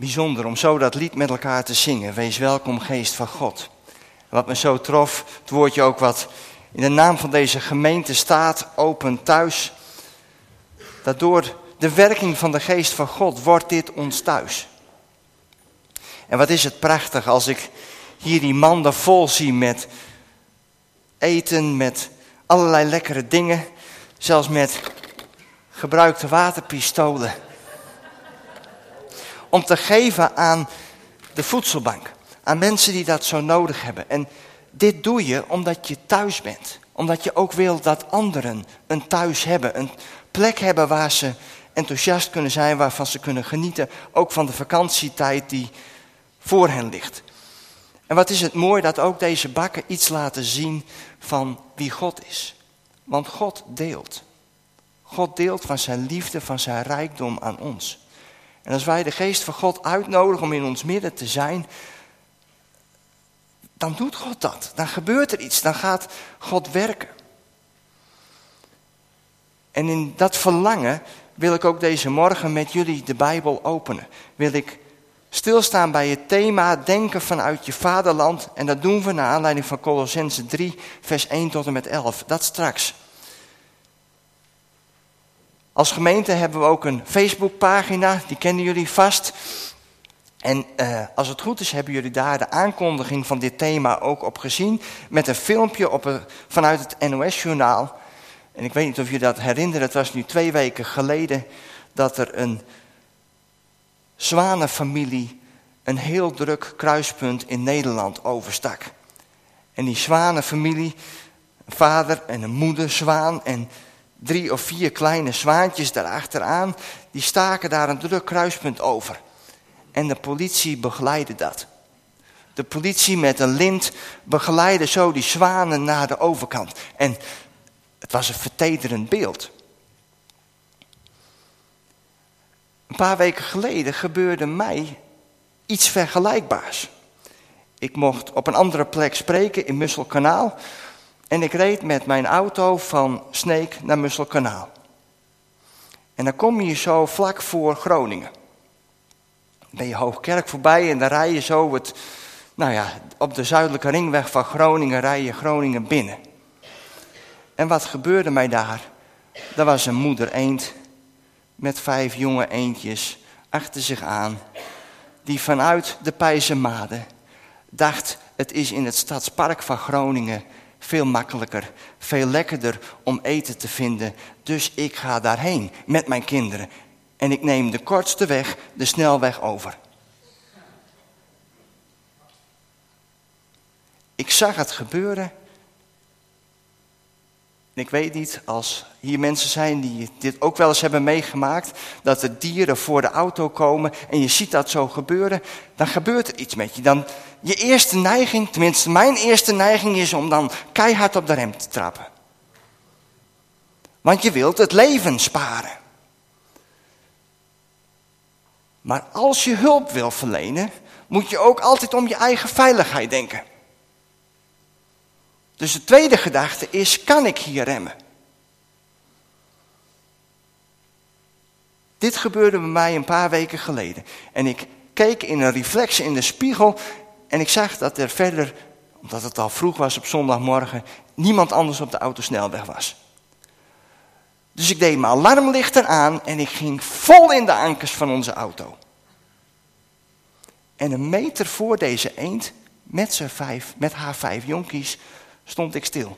bijzonder om zo dat lied met elkaar te zingen. Wees welkom, geest van God. Wat me zo trof, het woordje ook wat in de naam van deze gemeente staat, open thuis. Dat door de werking van de geest van God wordt dit ons thuis. En wat is het prachtig als ik hier die manden vol zie met eten, met allerlei lekkere dingen. Zelfs met gebruikte waterpistolen. Om te geven aan de voedselbank. Aan mensen die dat zo nodig hebben. En dit doe je omdat je thuis bent. Omdat je ook wil dat anderen een thuis hebben. Een plek hebben waar ze enthousiast kunnen zijn. Waarvan ze kunnen genieten. Ook van de vakantietijd die voor hen ligt. En wat is het mooi dat ook deze bakken iets laten zien van wie God is. Want God deelt. God deelt van zijn liefde, van zijn rijkdom aan ons. En als wij de geest van God uitnodigen om in ons midden te zijn, dan doet God dat. Dan gebeurt er iets, dan gaat God werken. En in dat verlangen wil ik ook deze morgen met jullie de Bijbel openen. Wil ik stilstaan bij het thema denken vanuit je vaderland. En dat doen we naar aanleiding van Colossense 3, vers 1 tot en met 11. Dat straks. Als gemeente hebben we ook een Facebookpagina, die kennen jullie vast. En uh, als het goed is, hebben jullie daar de aankondiging van dit thema ook op gezien. Met een filmpje op een, vanuit het NOS-journaal. En ik weet niet of je dat herinneren, het was nu twee weken geleden dat er een zwanenfamilie een heel druk kruispunt in Nederland overstak. En die zwanenfamilie, een vader en een moeder zwaan en drie of vier kleine zwaantjes daarachteraan, die staken daar een druk kruispunt over. En de politie begeleidde dat. De politie met een lint begeleidde zo die zwanen naar de overkant. En het was een vertederend beeld. Een paar weken geleden gebeurde mij iets vergelijkbaars. Ik mocht op een andere plek spreken in Musselkanaal. En ik reed met mijn auto van Sneek naar Musselkanaal. En dan kom je zo vlak voor Groningen. Dan ben je Hoogkerk voorbij en dan rij je zo het, nou ja, op de zuidelijke ringweg van Groningen rij je Groningen binnen. En wat gebeurde mij daar? Er was een moeder eend met vijf jonge eendjes achter zich aan, die vanuit de Pijzermade dacht, het is in het stadspark van Groningen veel makkelijker, veel lekkerder om eten te vinden, dus ik ga daarheen met mijn kinderen. En ik neem de kortste weg, de snelweg over. Ik zag het gebeuren ik weet niet, als hier mensen zijn die dit ook wel eens hebben meegemaakt, dat er dieren voor de auto komen en je ziet dat zo gebeuren, dan gebeurt er iets met je. Dan, je eerste neiging, tenminste mijn eerste neiging is om dan keihard op de rem te trappen. Want je wilt het leven sparen. Maar als je hulp wil verlenen, moet je ook altijd om je eigen veiligheid denken. Dus de tweede gedachte is, kan ik hier remmen? Dit gebeurde bij mij een paar weken geleden. En ik keek in een reflex in de spiegel en ik zag dat er verder, omdat het al vroeg was op zondagmorgen, niemand anders op de autosnelweg was. Dus ik deed mijn alarmlichten aan en ik ging vol in de ankers van onze auto. En een meter voor deze eend, met, zijn vijf, met haar vijf jonkies, stond ik stil.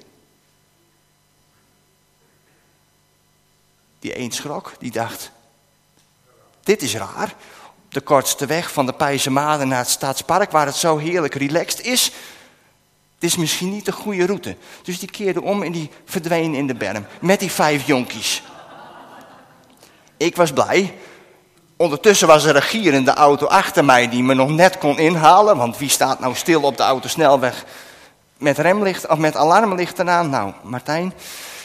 Die een schrok, die dacht, dit is raar. De kortste weg van de Pijzermade naar het Staatspark, waar het zo heerlijk relaxed is. Is misschien niet de goede route. Dus die keerde om en die verdween in de berm. Met die vijf jonkies. Ik was blij. Ondertussen was er een gier in de auto achter mij die me nog net kon inhalen. Want wie staat nou stil op de autosnelweg met remlicht of met alarmlichten aan. Nou, Martijn.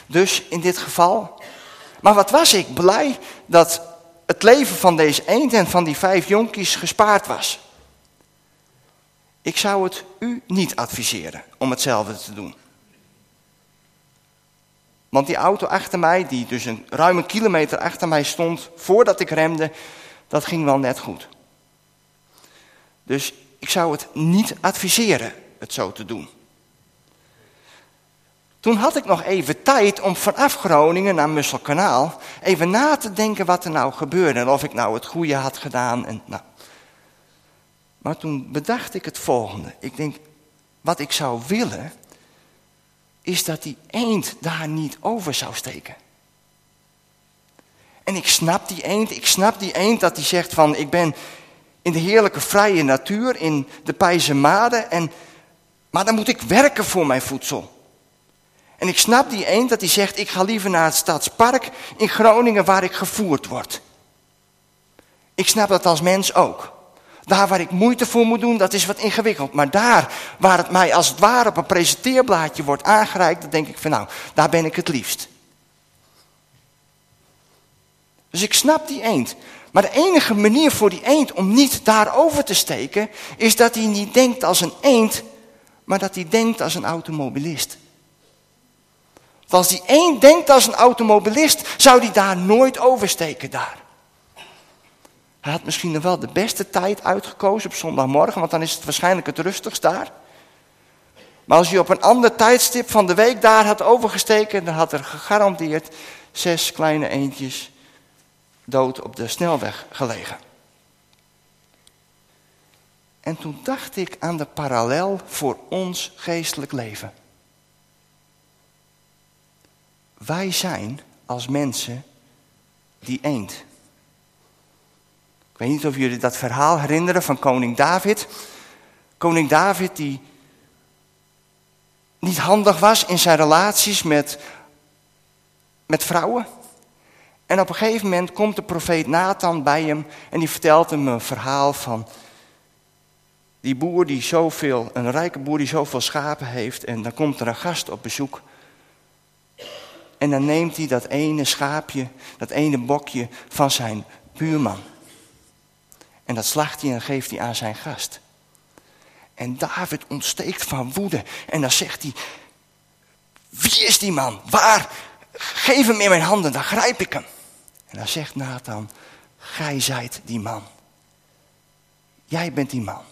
Dus in dit geval. Maar wat was ik blij dat het leven van deze eend en van die vijf jonkies gespaard was. Ik zou het u niet adviseren om hetzelfde te doen. Want die auto achter mij, die dus een ruime kilometer achter mij stond, voordat ik remde, dat ging wel net goed. Dus ik zou het niet adviseren het zo te doen. Toen had ik nog even tijd om vanaf Groningen naar Musselkanaal even na te denken wat er nou gebeurde en of ik nou het goede had gedaan. En, nou. Maar toen bedacht ik het volgende. Ik denk, wat ik zou willen, is dat die eend daar niet over zou steken. En ik snap die eend, ik snap die eend dat hij zegt van, ik ben in de heerlijke vrije natuur, in de Pijzemade, en, maar dan moet ik werken voor mijn voedsel. En ik snap die eend dat hij zegt, ik ga liever naar het stadspark in Groningen waar ik gevoerd word. Ik snap dat als mens ook. Daar waar ik moeite voor moet doen, dat is wat ingewikkeld. Maar daar waar het mij als het ware op een presenteerblaadje wordt aangereikt, dan denk ik van nou, daar ben ik het liefst. Dus ik snap die eend. Maar de enige manier voor die eend om niet daarover te steken, is dat hij niet denkt als een eend, maar dat hij denkt als een automobilist. Want als die eend denkt als een automobilist, zou die daar nooit oversteken daar. Hij had misschien nog wel de beste tijd uitgekozen op zondagmorgen, want dan is het waarschijnlijk het rustigst daar. Maar als hij op een ander tijdstip van de week daar had overgesteken, dan had er gegarandeerd zes kleine eendjes dood op de snelweg gelegen. En toen dacht ik aan de parallel voor ons geestelijk leven. Wij zijn als mensen die eend. Ik weet niet of jullie dat verhaal herinneren van koning David. Koning David die niet handig was in zijn relaties met, met vrouwen. En op een gegeven moment komt de profeet Nathan bij hem en die vertelt hem een verhaal van die boer die zoveel, een rijke boer die zoveel schapen heeft en dan komt er een gast op bezoek. En dan neemt hij dat ene schaapje, dat ene bokje van zijn buurman. En dat slacht hij en geeft hij aan zijn gast. En David ontsteekt van woede. En dan zegt hij, wie is die man? Waar? Geef hem in mijn handen, dan grijp ik hem. En dan zegt Nathan, gij zijt die man. Jij bent die man.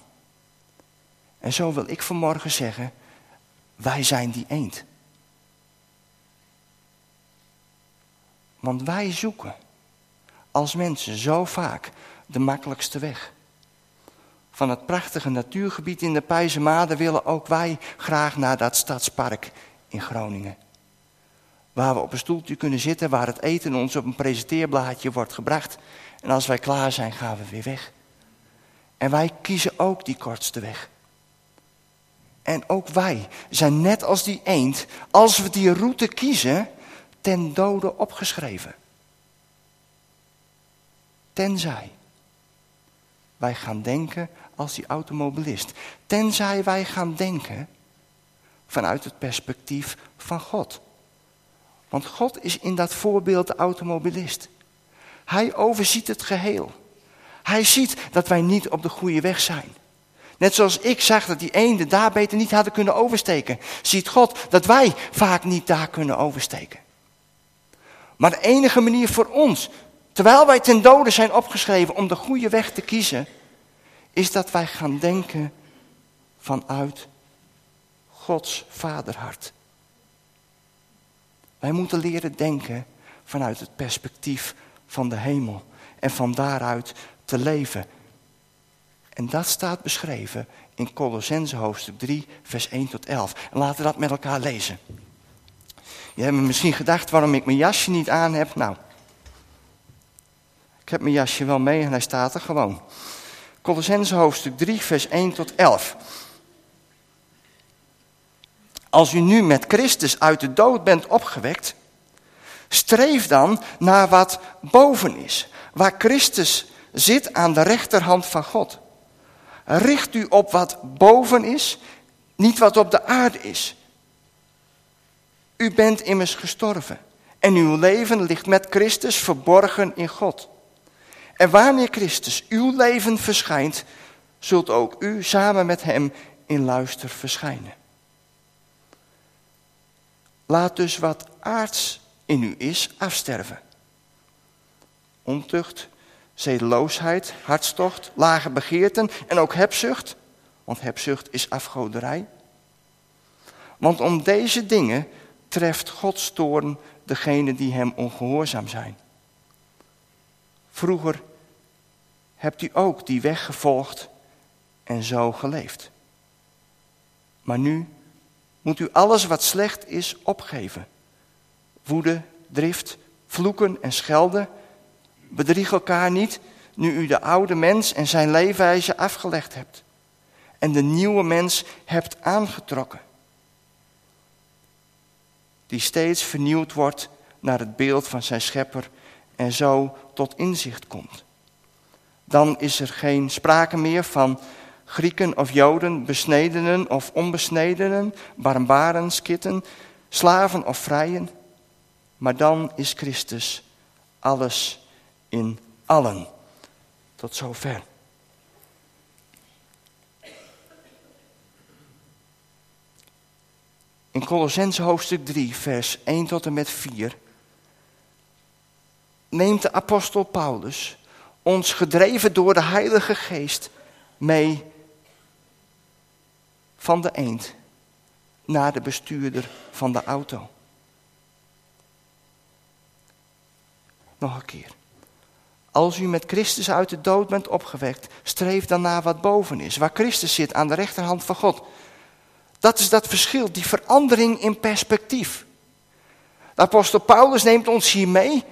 En zo wil ik vanmorgen zeggen, wij zijn die eend. Want wij zoeken als mensen zo vaak de makkelijkste weg. Van het prachtige natuurgebied in de Pijzemade willen ook wij graag naar dat stadspark in Groningen. Waar we op een stoeltje kunnen zitten, waar het eten ons op een presenteerblaadje wordt gebracht. En als wij klaar zijn, gaan we weer weg. En wij kiezen ook die kortste weg. En ook wij zijn net als die eend, als we die route kiezen, ten dode opgeschreven. Tenzij wij gaan denken als die automobilist. Tenzij wij gaan denken vanuit het perspectief van God. Want God is in dat voorbeeld de automobilist. Hij overziet het geheel. Hij ziet dat wij niet op de goede weg zijn. Net zoals ik zag dat die eenden daar beter niet hadden kunnen oversteken, ziet God dat wij vaak niet daar kunnen oversteken. Maar de enige manier voor ons, terwijl wij ten dode zijn opgeschreven om de goede weg te kiezen, is dat wij gaan denken vanuit Gods vaderhart. Wij moeten leren denken vanuit het perspectief van de hemel en van daaruit te leven. En dat staat beschreven in Colossense hoofdstuk 3, vers 1 tot 11. En laten we dat met elkaar lezen. Je hebt me misschien gedacht waarom ik mijn jasje niet aan heb. Nou, ik heb mijn jasje wel mee en hij staat er gewoon. Colossense hoofdstuk 3, vers 1 tot 11. Als u nu met Christus uit de dood bent opgewekt, streef dan naar wat boven is, waar Christus zit aan de rechterhand van God. Richt u op wat boven is, niet wat op de aarde is. U bent immers gestorven en uw leven ligt met Christus verborgen in God. En wanneer Christus uw leven verschijnt, zult ook u samen met hem in luister verschijnen. Laat dus wat aards in u is afsterven. Ontucht, zedeloosheid, hartstocht, lage begeerten en ook hebzucht. Want hebzucht is afgoderij. Want om deze dingen treft Gods toorn degene die hem ongehoorzaam zijn. Vroeger hebt u ook die weg gevolgd en zo geleefd. Maar nu moet u alles wat slecht is opgeven. Woede, drift, vloeken en schelden. Bedrieg elkaar niet nu u de oude mens en zijn leefwijze afgelegd hebt. En de nieuwe mens hebt aangetrokken. Die steeds vernieuwd wordt naar het beeld van zijn schepper en zo tot inzicht komt. Dan is er geen sprake meer van Grieken of Joden, besnedenen of onbesnedenen, barbaren, skitten, slaven of vrijen. Maar dan is Christus alles in allen. Tot zover. In Colossense hoofdstuk 3, vers 1 tot en met 4 neemt de apostel Paulus ons gedreven door de Heilige Geest mee van de eend naar de bestuurder van de auto. Nog een keer. Als u met Christus uit de dood bent opgewekt, streef dan naar wat boven is, waar Christus zit aan de rechterhand van God. Dat is dat verschil, die verandering in perspectief. De apostel Paulus neemt ons hier mee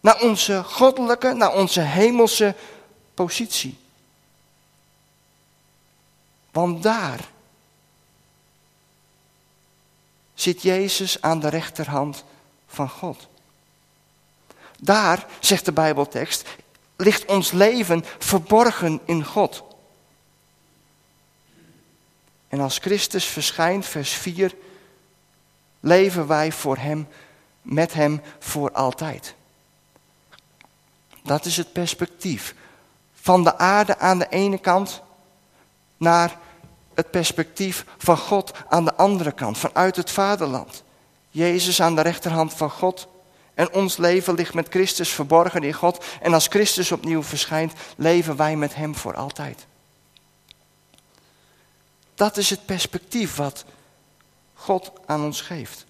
naar onze goddelijke, naar onze hemelse positie. Want daar zit Jezus aan de rechterhand van God. Daar, zegt de Bijbeltekst, ligt ons leven verborgen in God. En als Christus verschijnt, vers 4, leven wij voor Hem, met Hem voor altijd. Dat is het perspectief. Van de aarde aan de ene kant naar het perspectief van God aan de andere kant, vanuit het vaderland. Jezus aan de rechterhand van God. En ons leven ligt met Christus verborgen in God. En als Christus opnieuw verschijnt, leven wij met Hem voor altijd. Dat is het perspectief wat God aan ons geeft.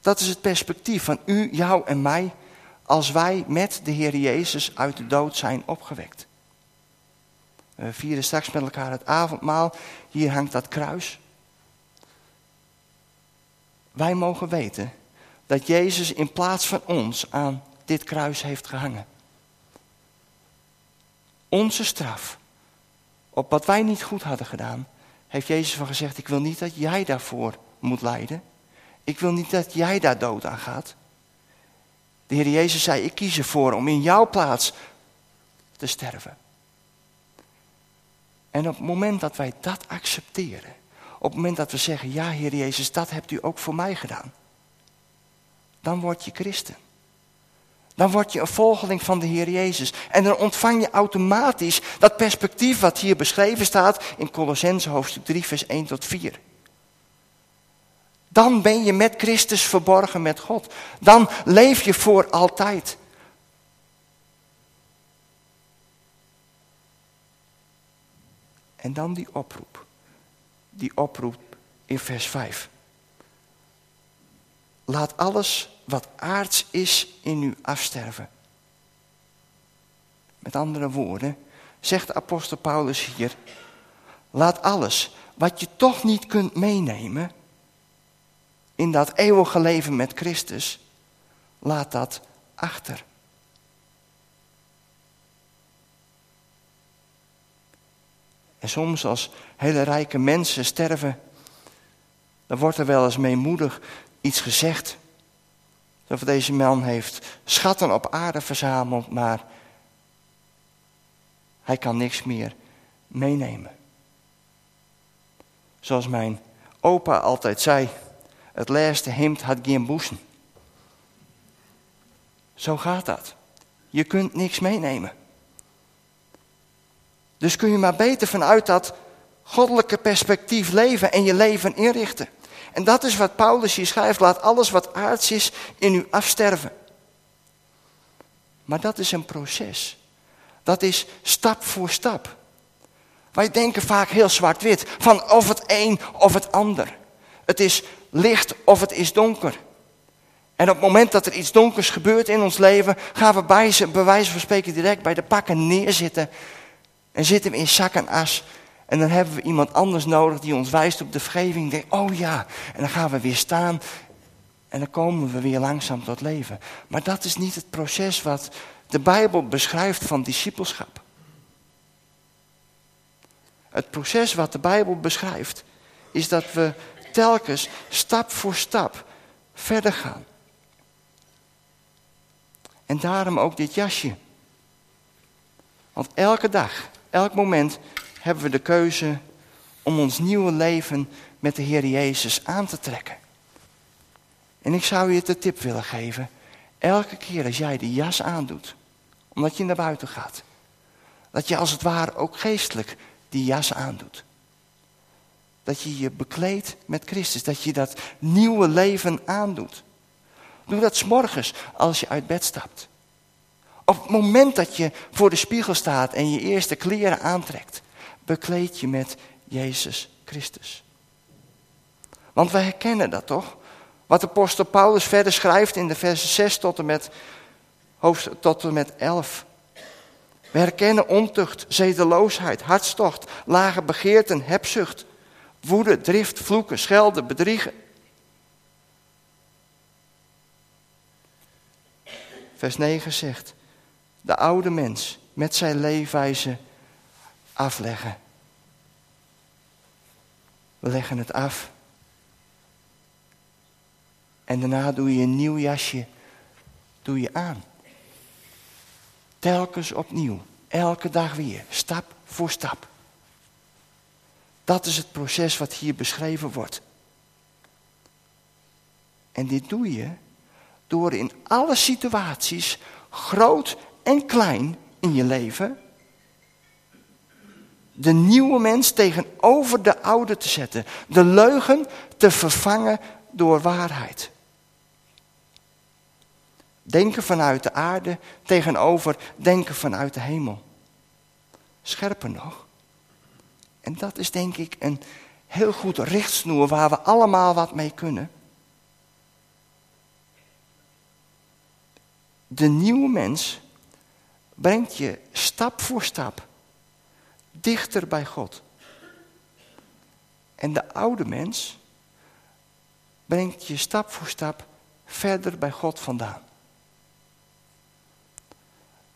Dat is het perspectief van u, jou en mij als wij met de Heer Jezus uit de dood zijn opgewekt. We vieren straks met elkaar het avondmaal. Hier hangt dat kruis. Wij mogen weten dat Jezus in plaats van ons aan dit kruis heeft gehangen. Onze straf op wat wij niet goed hadden gedaan, heeft Jezus van gezegd: Ik wil niet dat jij daarvoor moet lijden. Ik wil niet dat jij daar dood aan gaat. De Heer Jezus zei, ik kies ervoor om in jouw plaats te sterven. En op het moment dat wij dat accepteren, op het moment dat we zeggen, ja Heer Jezus, dat hebt u ook voor mij gedaan, dan word je christen. Dan word je een volgeling van de Heer Jezus. En dan ontvang je automatisch dat perspectief wat hier beschreven staat in Colossense hoofdstuk 3, vers 1 tot 4. Dan ben je met Christus verborgen met God. Dan leef je voor altijd. En dan die oproep. Die oproep in vers 5. Laat alles wat aards is in u afsterven. Met andere woorden, zegt apostel Paulus hier, laat alles wat je toch niet kunt meenemen, in dat eeuwige leven met Christus, laat dat achter. En soms als hele rijke mensen sterven, dan wordt er wel eens meemoedig iets gezegd. Of deze man heeft schatten op aarde verzameld, maar hij kan niks meer meenemen. Zoals mijn opa altijd zei, het laatste hemd had geen boezen. Zo gaat dat. Je kunt niks meenemen. Dus kun je maar beter vanuit dat goddelijke perspectief leven en je leven inrichten. En dat is wat Paulus hier schrijft. Laat alles wat aards is in u afsterven. Maar dat is een proces. Dat is stap voor stap. Wij denken vaak heel zwart-wit, van of het een of het ander. Het is licht of het is donker. En op het moment dat er iets donkers gebeurt in ons leven, gaan we bij, bij wijze van spreken direct bij de pakken neerzitten. En zitten we in zak en as. En dan hebben we iemand anders nodig die ons wijst op de vergeving. Denk, oh ja, en dan gaan we weer staan. En dan komen we weer langzaam tot leven. Maar dat is niet het proces wat de Bijbel beschrijft van discipelschap. Het proces wat de Bijbel beschrijft, is dat we telkens stap voor stap verder gaan. En daarom ook dit jasje. Want elke dag, elk moment hebben we de keuze om ons nieuwe leven met de Heer Jezus aan te trekken. En ik zou je de tip willen geven. Elke keer als jij die jas aandoet, omdat je naar buiten gaat, dat je als het ware ook geestelijk die jas aandoet. Dat je je bekleedt met Christus, dat je dat nieuwe leven aandoet. Doe dat s'morgens als je uit bed stapt. Op het moment dat je voor de spiegel staat en je eerste kleren aantrekt, bekleed je met Jezus Christus. Want wij herkennen dat toch? Wat de apostel Paulus verder schrijft in de versen 6 tot en met, tot en met 11. We herkennen ontucht, zedeloosheid, hartstocht, lage begeerten, hebzucht, woede, drift, vloeken, schelden, bedriegen. Vers 9 zegt, de oude mens met zijn leefwijze afleggen. We leggen het af. En daarna doe je een nieuw jasje doe je aan. Telkens opnieuw. Elke dag weer. Stap voor stap. Dat is het proces wat hier beschreven wordt. En dit doe je door in alle situaties, groot en klein in je leven, de nieuwe mens tegenover de oude te zetten. De leugen te vervangen door waarheid. Denken vanuit de aarde tegenover denken vanuit de hemel. Scherper nog. En dat is denk ik een heel goed richtsnoer waar we allemaal wat mee kunnen. De nieuwe mens brengt je stap voor stap dichter bij God. En de oude mens brengt je stap voor stap verder bij God vandaan.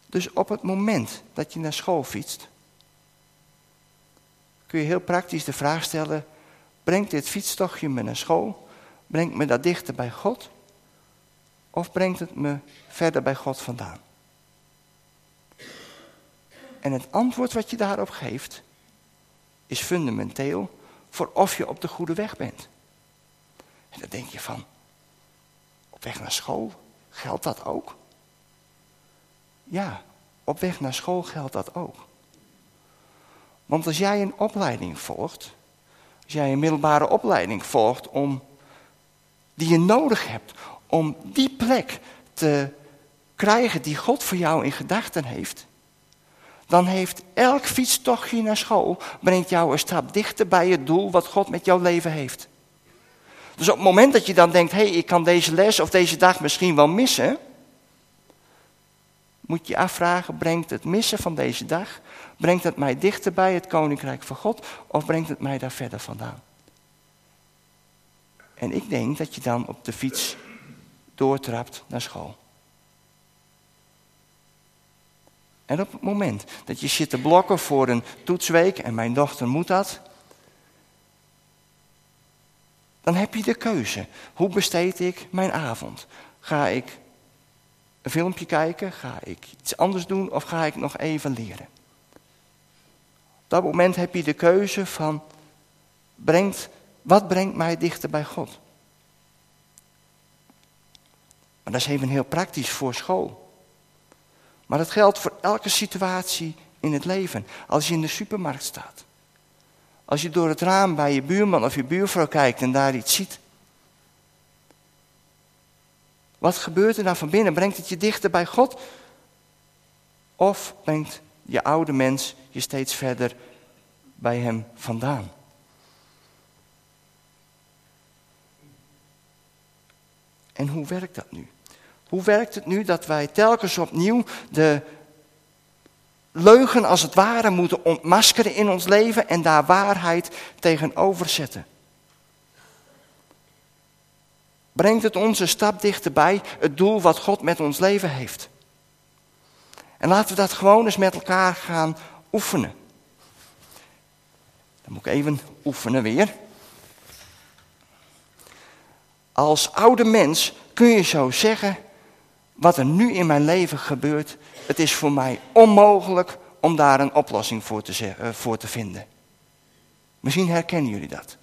Dus op het moment dat je naar school fietst, kun je heel praktisch de vraag stellen: brengt dit fietstochtje me naar school? Brengt me dat dichter bij God? Of brengt het me verder bij God vandaan? En het antwoord wat je daarop geeft, is fundamenteel voor of je op de goede weg bent. En dan denk je van, op weg naar school, geldt dat ook? Ja, op weg naar school geldt dat ook. Want als jij een opleiding volgt, als jij een middelbare opleiding volgt om, die je nodig hebt om die plek te krijgen die God voor jou in gedachten heeft, dan heeft elk fietstochtje naar school, brengt jou een stap dichter bij het doel wat God met jouw leven heeft. Dus op het moment dat je dan denkt, hé, hey, ik kan deze les of deze dag misschien wel missen, moet je afvragen, brengt het missen van deze dag, brengt het mij dichter bij het koninkrijk van God of brengt het mij daar verder vandaan? En ik denk dat je dan op de fiets doortrapt naar school. En op het moment dat je zit te blokken voor een toetsweek, en mijn dochter moet dat, dan heb je de keuze. Hoe besteed ik mijn avond? Ga ik een filmpje kijken? Ga ik iets anders doen? Of ga ik nog even leren? Op dat moment heb je de keuze van, brengt, wat brengt mij dichter bij God? Maar dat is even heel praktisch voor school. Maar dat geldt voor elke situatie in het leven. Als je in de supermarkt staat. Als je door het raam bij je buurman of je buurvrouw kijkt en daar iets ziet. Wat gebeurt er dan van binnen? Brengt het je dichter bij God? Of brengt je oude mens je steeds verder bij hem vandaan? En hoe werkt dat nu? Hoe werkt het nu dat wij telkens opnieuw de leugen als het ware moeten ontmaskeren in ons leven en daar waarheid tegenover zetten? Brengt het ons een stap dichterbij het doel wat God met ons leven heeft? En laten we dat gewoon eens met elkaar gaan oefenen. Dan moet ik even oefenen weer. Als oude mens kun je zo zeggen, wat er nu in mijn leven gebeurt, het is voor mij onmogelijk om daar een oplossing voor te, uh, voor te vinden. Misschien herkennen jullie dat.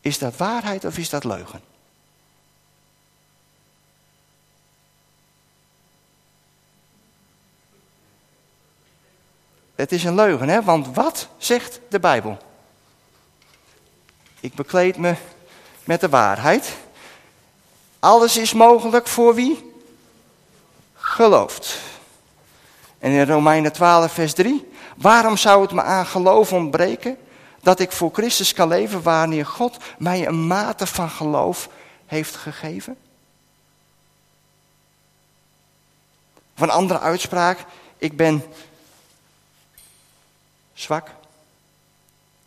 Is dat waarheid of is dat leugen? Het is een leugen, hè? Want wat zegt de Bijbel? Ik bekleed me met de waarheid. Alles is mogelijk voor wie gelooft. En in Romeinen 12, vers 3. Waarom zou het me aan geloof ontbreken dat ik voor Christus kan leven wanneer God mij een mate van geloof heeft gegeven? Of een andere uitspraak. Ik ben zwak.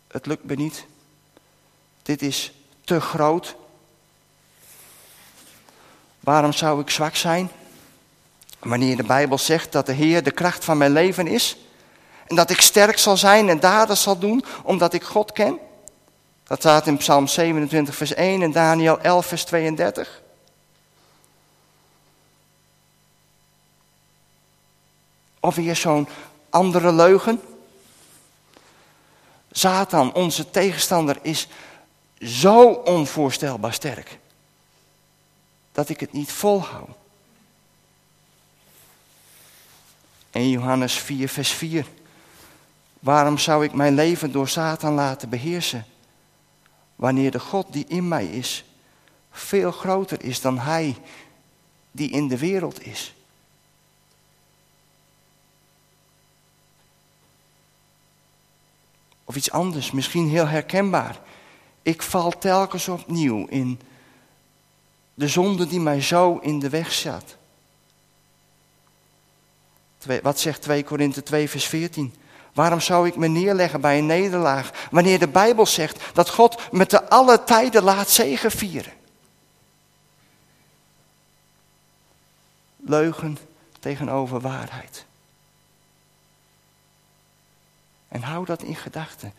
Het lukt me niet. Dit is te groot. Waarom zou ik zwak zijn? Wanneer de Bijbel zegt dat de Heer de kracht van mijn leven is. En dat ik sterk zal zijn en daden zal doen omdat ik God ken. Dat staat in Psalm 27 vers 1 en Daniel 11 vers 32. Of weer zo'n andere leugen. Satan, onze tegenstander, is zo onvoorstelbaar sterk. Dat ik het niet volhoud. En Johannes 4, vers 4. Waarom zou ik mijn leven door Satan laten beheersen? Wanneer de God die in mij is, veel groter is dan hij die in de wereld is. Of iets anders, misschien heel herkenbaar. Ik val telkens opnieuw in de zonde die mij zo in de weg zat. Wat zegt 2 Korinthe 2 vers 14? Waarom zou ik me neerleggen bij een nederlaag wanneer de Bijbel zegt dat God met de alle tijden laat zegenvieren? Leugen tegenover waarheid. En hou dat in gedachten.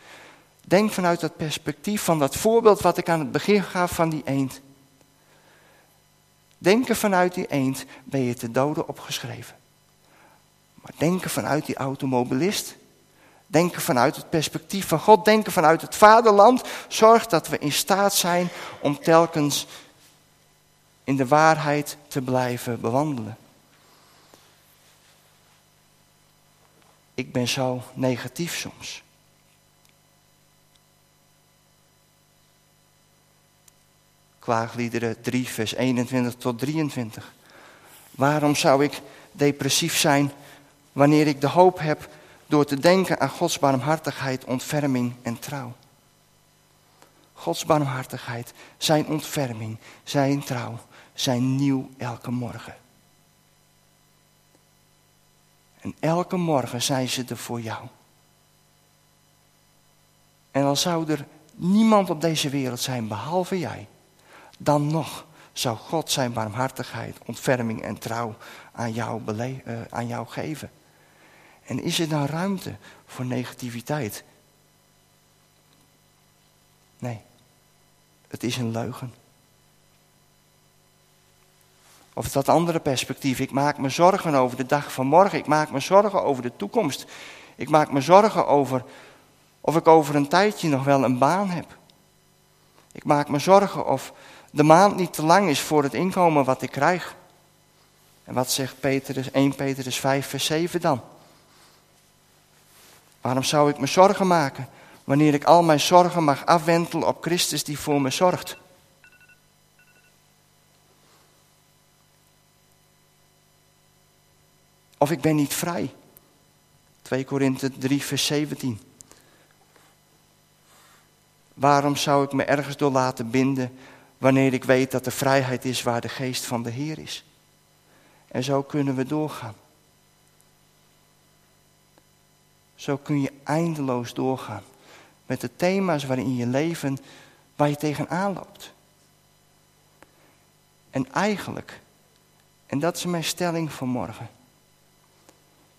Denk vanuit dat perspectief van dat voorbeeld wat ik aan het begin gaf van die eend. Denken vanuit die eend ben je te doden opgeschreven. Maar denken vanuit die automobilist, denken vanuit het perspectief van God, denken vanuit het vaderland, zorgt dat we in staat zijn om telkens in de waarheid te blijven bewandelen. Ik ben zo negatief soms. Klaagliederen 3, vers 21 tot 23. Waarom zou ik depressief zijn wanneer ik de hoop heb door te denken aan Gods barmhartigheid, ontferming en trouw? Gods barmhartigheid, zijn ontferming, zijn trouw, zijn nieuw elke morgen. En elke morgen zijn ze er voor jou. En al zou er niemand op deze wereld zijn behalve jij, dan nog zou God zijn barmhartigheid, ontferming en trouw aan jou, uh, aan geven. En is er dan ruimte voor negativiteit? Nee, het is een leugen. Of dat andere perspectief. Ik maak me zorgen over de dag van morgen. Ik maak me zorgen over de toekomst. Ik maak me zorgen over of ik over een tijdje nog wel een baan heb. Ik maak me zorgen of de maand niet te lang is voor het inkomen wat ik krijg. En wat zegt Petrus, 1 Petrus 5 vers 7 dan? Waarom zou ik me zorgen maken wanneer ik al mijn zorgen mag afwentelen op Christus die voor me zorgt? Of ik ben niet vrij. 2 Korinthe 3, vers 17. Waarom zou ik me ergens door laten binden wanneer ik weet dat er vrijheid is waar de geest van de Heer is? En zo kunnen we doorgaan. Zo kun je eindeloos doorgaan met de thema's waarin je leven, waar je tegenaan loopt. En eigenlijk, en dat is mijn stelling vanmorgen,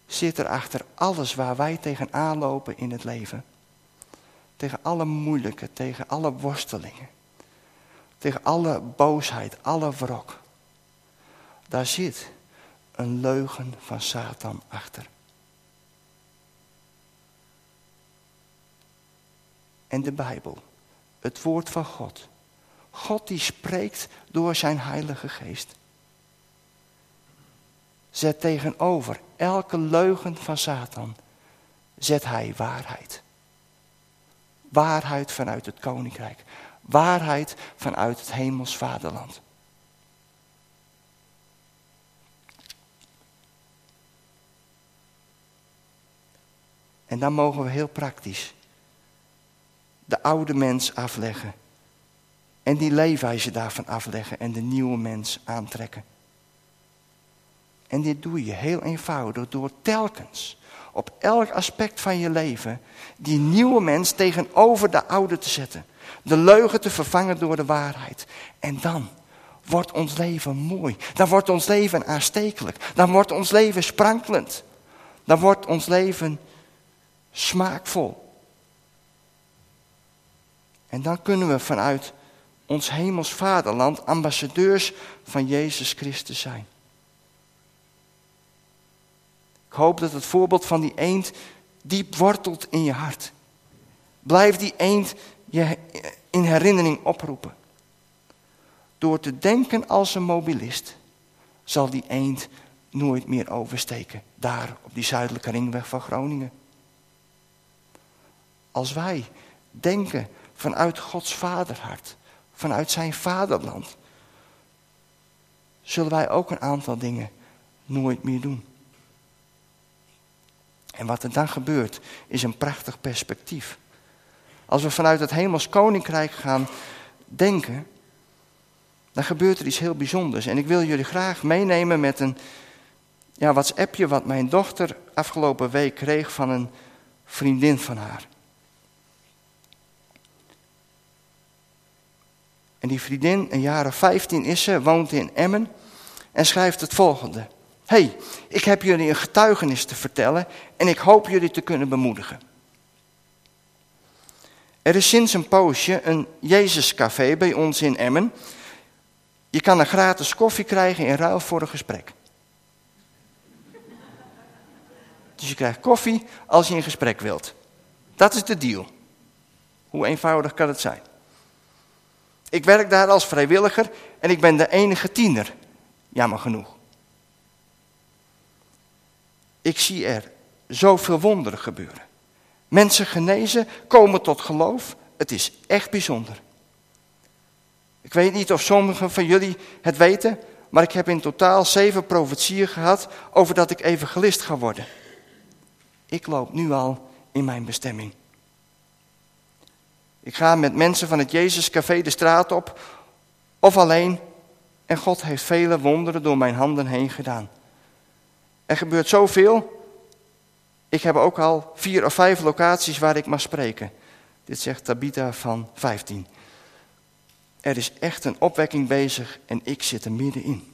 zit er achter alles waar wij tegenaan lopen in het leven. Tegen alle moeilijke, tegen alle worstelingen. Tegen alle boosheid, alle wrok. Daar zit een leugen van Satan achter. En de Bijbel, het woord van God. God die spreekt door zijn Heilige Geest. Zet tegenover elke leugen van Satan, zet hij waarheid. Waarheid vanuit het koninkrijk. Waarheid vanuit het hemels vaderland. En dan mogen we heel praktisch de oude mens afleggen. En die leefwijze daarvan afleggen en de nieuwe mens aantrekken. En dit doe je heel eenvoudig door telkens op elk aspect van je leven die nieuwe mens tegenover de oude te zetten. De leugen te vervangen door de waarheid. En dan wordt ons leven mooi. Dan wordt ons leven aanstekelijk. Dan wordt ons leven sprankelend. Dan wordt ons leven smaakvol. En dan kunnen we vanuit ons hemels vaderland ambassadeurs van Jezus Christus zijn. Ik hoop dat het voorbeeld van die eend diep wortelt in je hart. Blijf die eend je in herinnering oproepen. Door te denken als een mobilist zal die eend nooit meer oversteken. Daar op die zuidelijke ringweg van Groningen. Als wij denken vanuit Gods vaderhart, vanuit zijn vaderland, zullen wij ook een aantal dingen nooit meer doen. En wat er dan gebeurt, is een prachtig perspectief. Als we vanuit het hemels koninkrijk gaan denken, dan gebeurt er iets heel bijzonders. En ik wil jullie graag meenemen met een ja, WhatsAppje wat mijn dochter afgelopen week kreeg van een vriendin van haar. En die vriendin, een jaar of 15 is ze, woont in Emmen en schrijft het volgende hey, ik heb jullie een getuigenis te vertellen en ik hoop jullie te kunnen bemoedigen. Er is sinds een poosje een Jezuscafé bij ons in Emmen. Je kan een gratis koffie krijgen in ruil voor een gesprek. Dus je krijgt koffie als je in gesprek wilt. Dat is de deal. Hoe eenvoudig kan het zijn? Ik werk daar als vrijwilliger en ik ben de enige tiener. Jammer genoeg. Ik zie er zoveel wonderen gebeuren. Mensen genezen, komen tot geloof. Het is echt bijzonder. Ik weet niet of sommigen van jullie het weten, maar ik heb in totaal zeven profetieën gehad over dat ik evangelist ga worden. Ik loop nu al in mijn bestemming. Ik ga met mensen van het Jezuscafé de straat op, of alleen, en God heeft vele wonderen door mijn handen heen gedaan. Er gebeurt zoveel. Ik heb ook al vier of vijf locaties waar ik mag spreken. Dit zegt Tabita van 15. Er is echt een opwekking bezig en ik zit er middenin.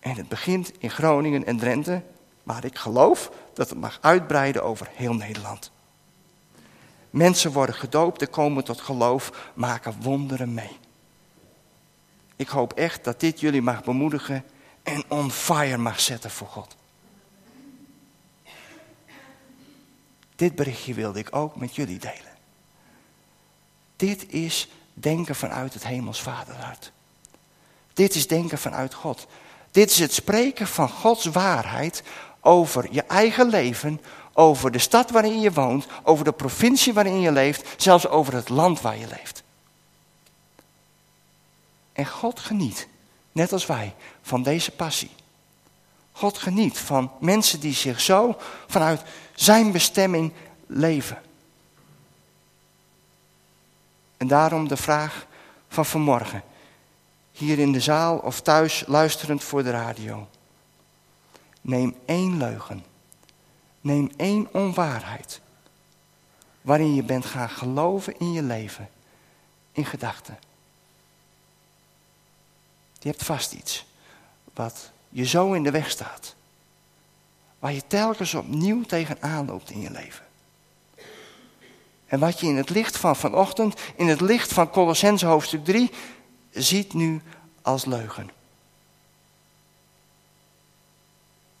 En het begint in Groningen en Drenthe, maar ik geloof dat het mag uitbreiden over heel Nederland. Mensen worden gedoopt en komen tot geloof, maken wonderen mee. Ik hoop echt dat dit jullie mag bemoedigen en on fire mag zetten voor God. Dit berichtje wilde ik ook met jullie delen. Dit is denken vanuit het hemels vaderhart. Dit is denken vanuit God. Dit is het spreken van Gods waarheid over je eigen leven, over de stad waarin je woont, over de provincie waarin je leeft, zelfs over het land waar je leeft. En God geniet, net als wij, van deze passie. God geniet van mensen die zich zo vanuit zijn bestemming leven. En daarom de vraag van vanmorgen. Hier in de zaal of thuis luisterend voor de radio. Neem één leugen. Neem één onwaarheid. Waarin je bent gaan geloven in je leven. In gedachten. Je hebt vast iets wat je zo in de weg staat. Waar je telkens opnieuw tegenaan loopt in je leven. En wat je in het licht van vanochtend, in het licht van Colossense hoofdstuk 3, ziet nu als leugen.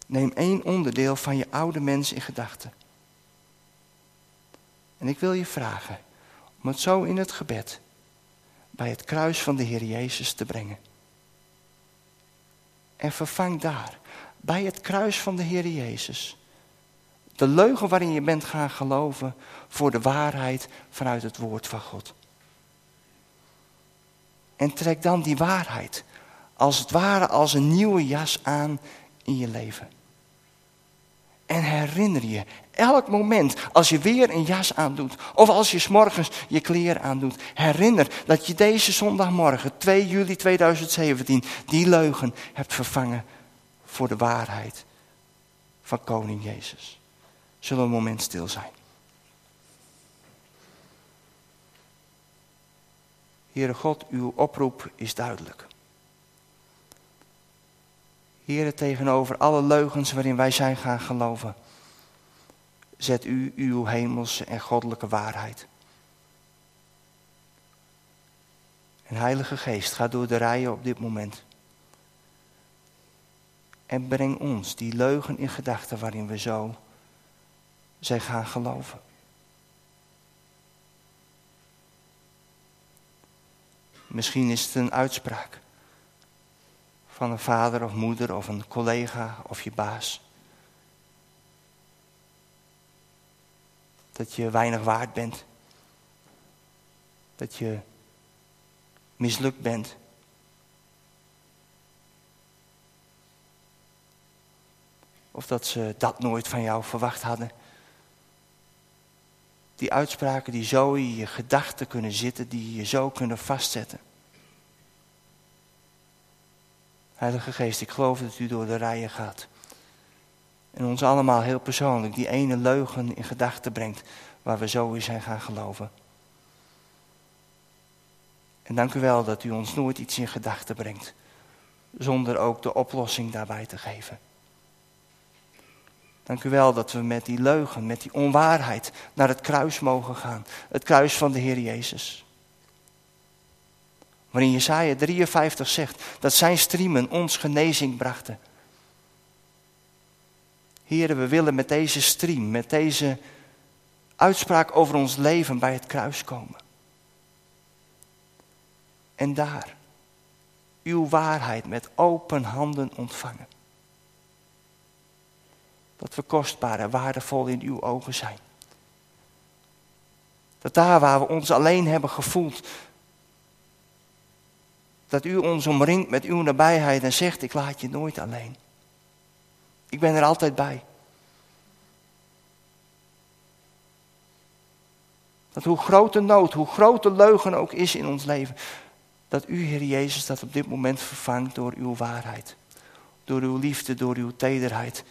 Neem één onderdeel van je oude mens in gedachten. En ik wil je vragen om het zo in het gebed bij het kruis van de Heer Jezus te brengen. En vervang daar, bij het kruis van de Heer Jezus, de leugen waarin je bent gaan geloven voor de waarheid vanuit het woord van God. En trek dan die waarheid als het ware als een nieuwe jas aan in je leven. En herinner je elk moment als je weer een jas aandoet of als je s'morgens je kleren aandoet. Herinner dat je deze zondagmorgen 2 juli 2017 die leugen hebt vervangen voor de waarheid van koning Jezus. Zullen we een moment stil zijn. Heere God, uw oproep is duidelijk. Tegenover alle leugens waarin wij zijn gaan geloven, zet u uw hemelse en goddelijke waarheid. En Heilige Geest, ga door de rijen op dit moment. En breng ons die leugen in gedachten waarin we zo zijn gaan geloven. Misschien is het een uitspraak van een vader of moeder of een collega of je baas. Dat je weinig waard bent. Dat je mislukt bent. Of dat ze dat nooit van jou verwacht hadden. Die uitspraken die zo in je gedachten kunnen zitten, die je zo kunnen vastzetten. Heilige Geest, ik geloof dat u door de rijen gaat. En ons allemaal heel persoonlijk die ene leugen in gedachten brengt waar we zo in zijn gaan geloven. En dank u wel dat u ons nooit iets in gedachten brengt, zonder ook de oplossing daarbij te geven. Dank u wel dat we met die leugen, met die onwaarheid naar het kruis mogen gaan. Het kruis van de Heer Jezus. Waarin Jesaja 53 zegt dat zijn striemen ons genezing brachten. Heren, we willen met deze stream, met deze uitspraak over ons leven bij het kruis komen. En daar uw waarheid met open handen ontvangen. Dat we kostbaar en waardevol in uw ogen zijn. Dat daar waar we ons alleen hebben gevoeld, dat u ons omringt met uw nabijheid en zegt, ik laat je nooit alleen. Ik ben er altijd bij. Dat hoe grote nood, hoe grote leugen ook is in ons leven, dat u, Heer Jezus, dat op dit moment vervangt door uw waarheid. Door uw liefde, door uw tederheid,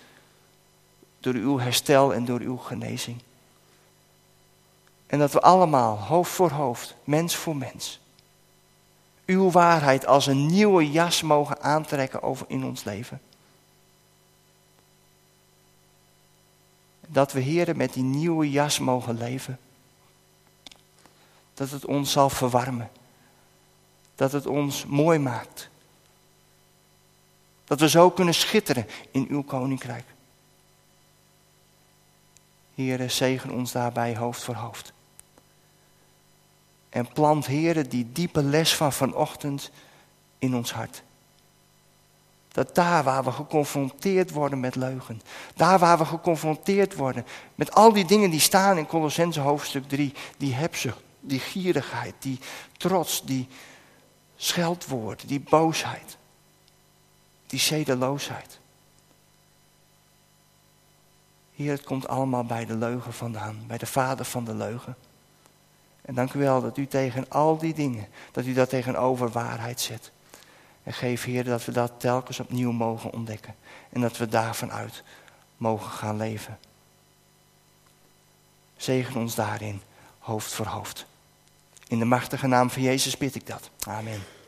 door uw herstel en door uw genezing. En dat we allemaal, hoofd voor hoofd, mens voor mens, uw waarheid als een nieuwe jas mogen aantrekken over in ons leven. Dat we, heren, met die nieuwe jas mogen leven. Dat het ons zal verwarmen. Dat het ons mooi maakt. Dat we zo kunnen schitteren in uw koninkrijk. Heren, zegen ons daarbij hoofd voor hoofd. En plant, heren, die diepe les van vanochtend in ons hart. Dat daar waar we geconfronteerd worden met leugen, daar waar we geconfronteerd worden met al die dingen die staan in Colossense hoofdstuk 3, die hebzucht, die gierigheid, die trots, die scheldwoord, die boosheid, die zedeloosheid. Heer, het komt allemaal bij de leugen vandaan, bij de vader van de leugen. En dank u wel dat u tegen al die dingen, dat u dat tegenover waarheid zet. En geef, Heer, dat we dat telkens opnieuw mogen ontdekken. En dat we daarvan uit mogen gaan leven. Zegen ons daarin, hoofd voor hoofd. In de machtige naam van Jezus bid ik dat. Amen.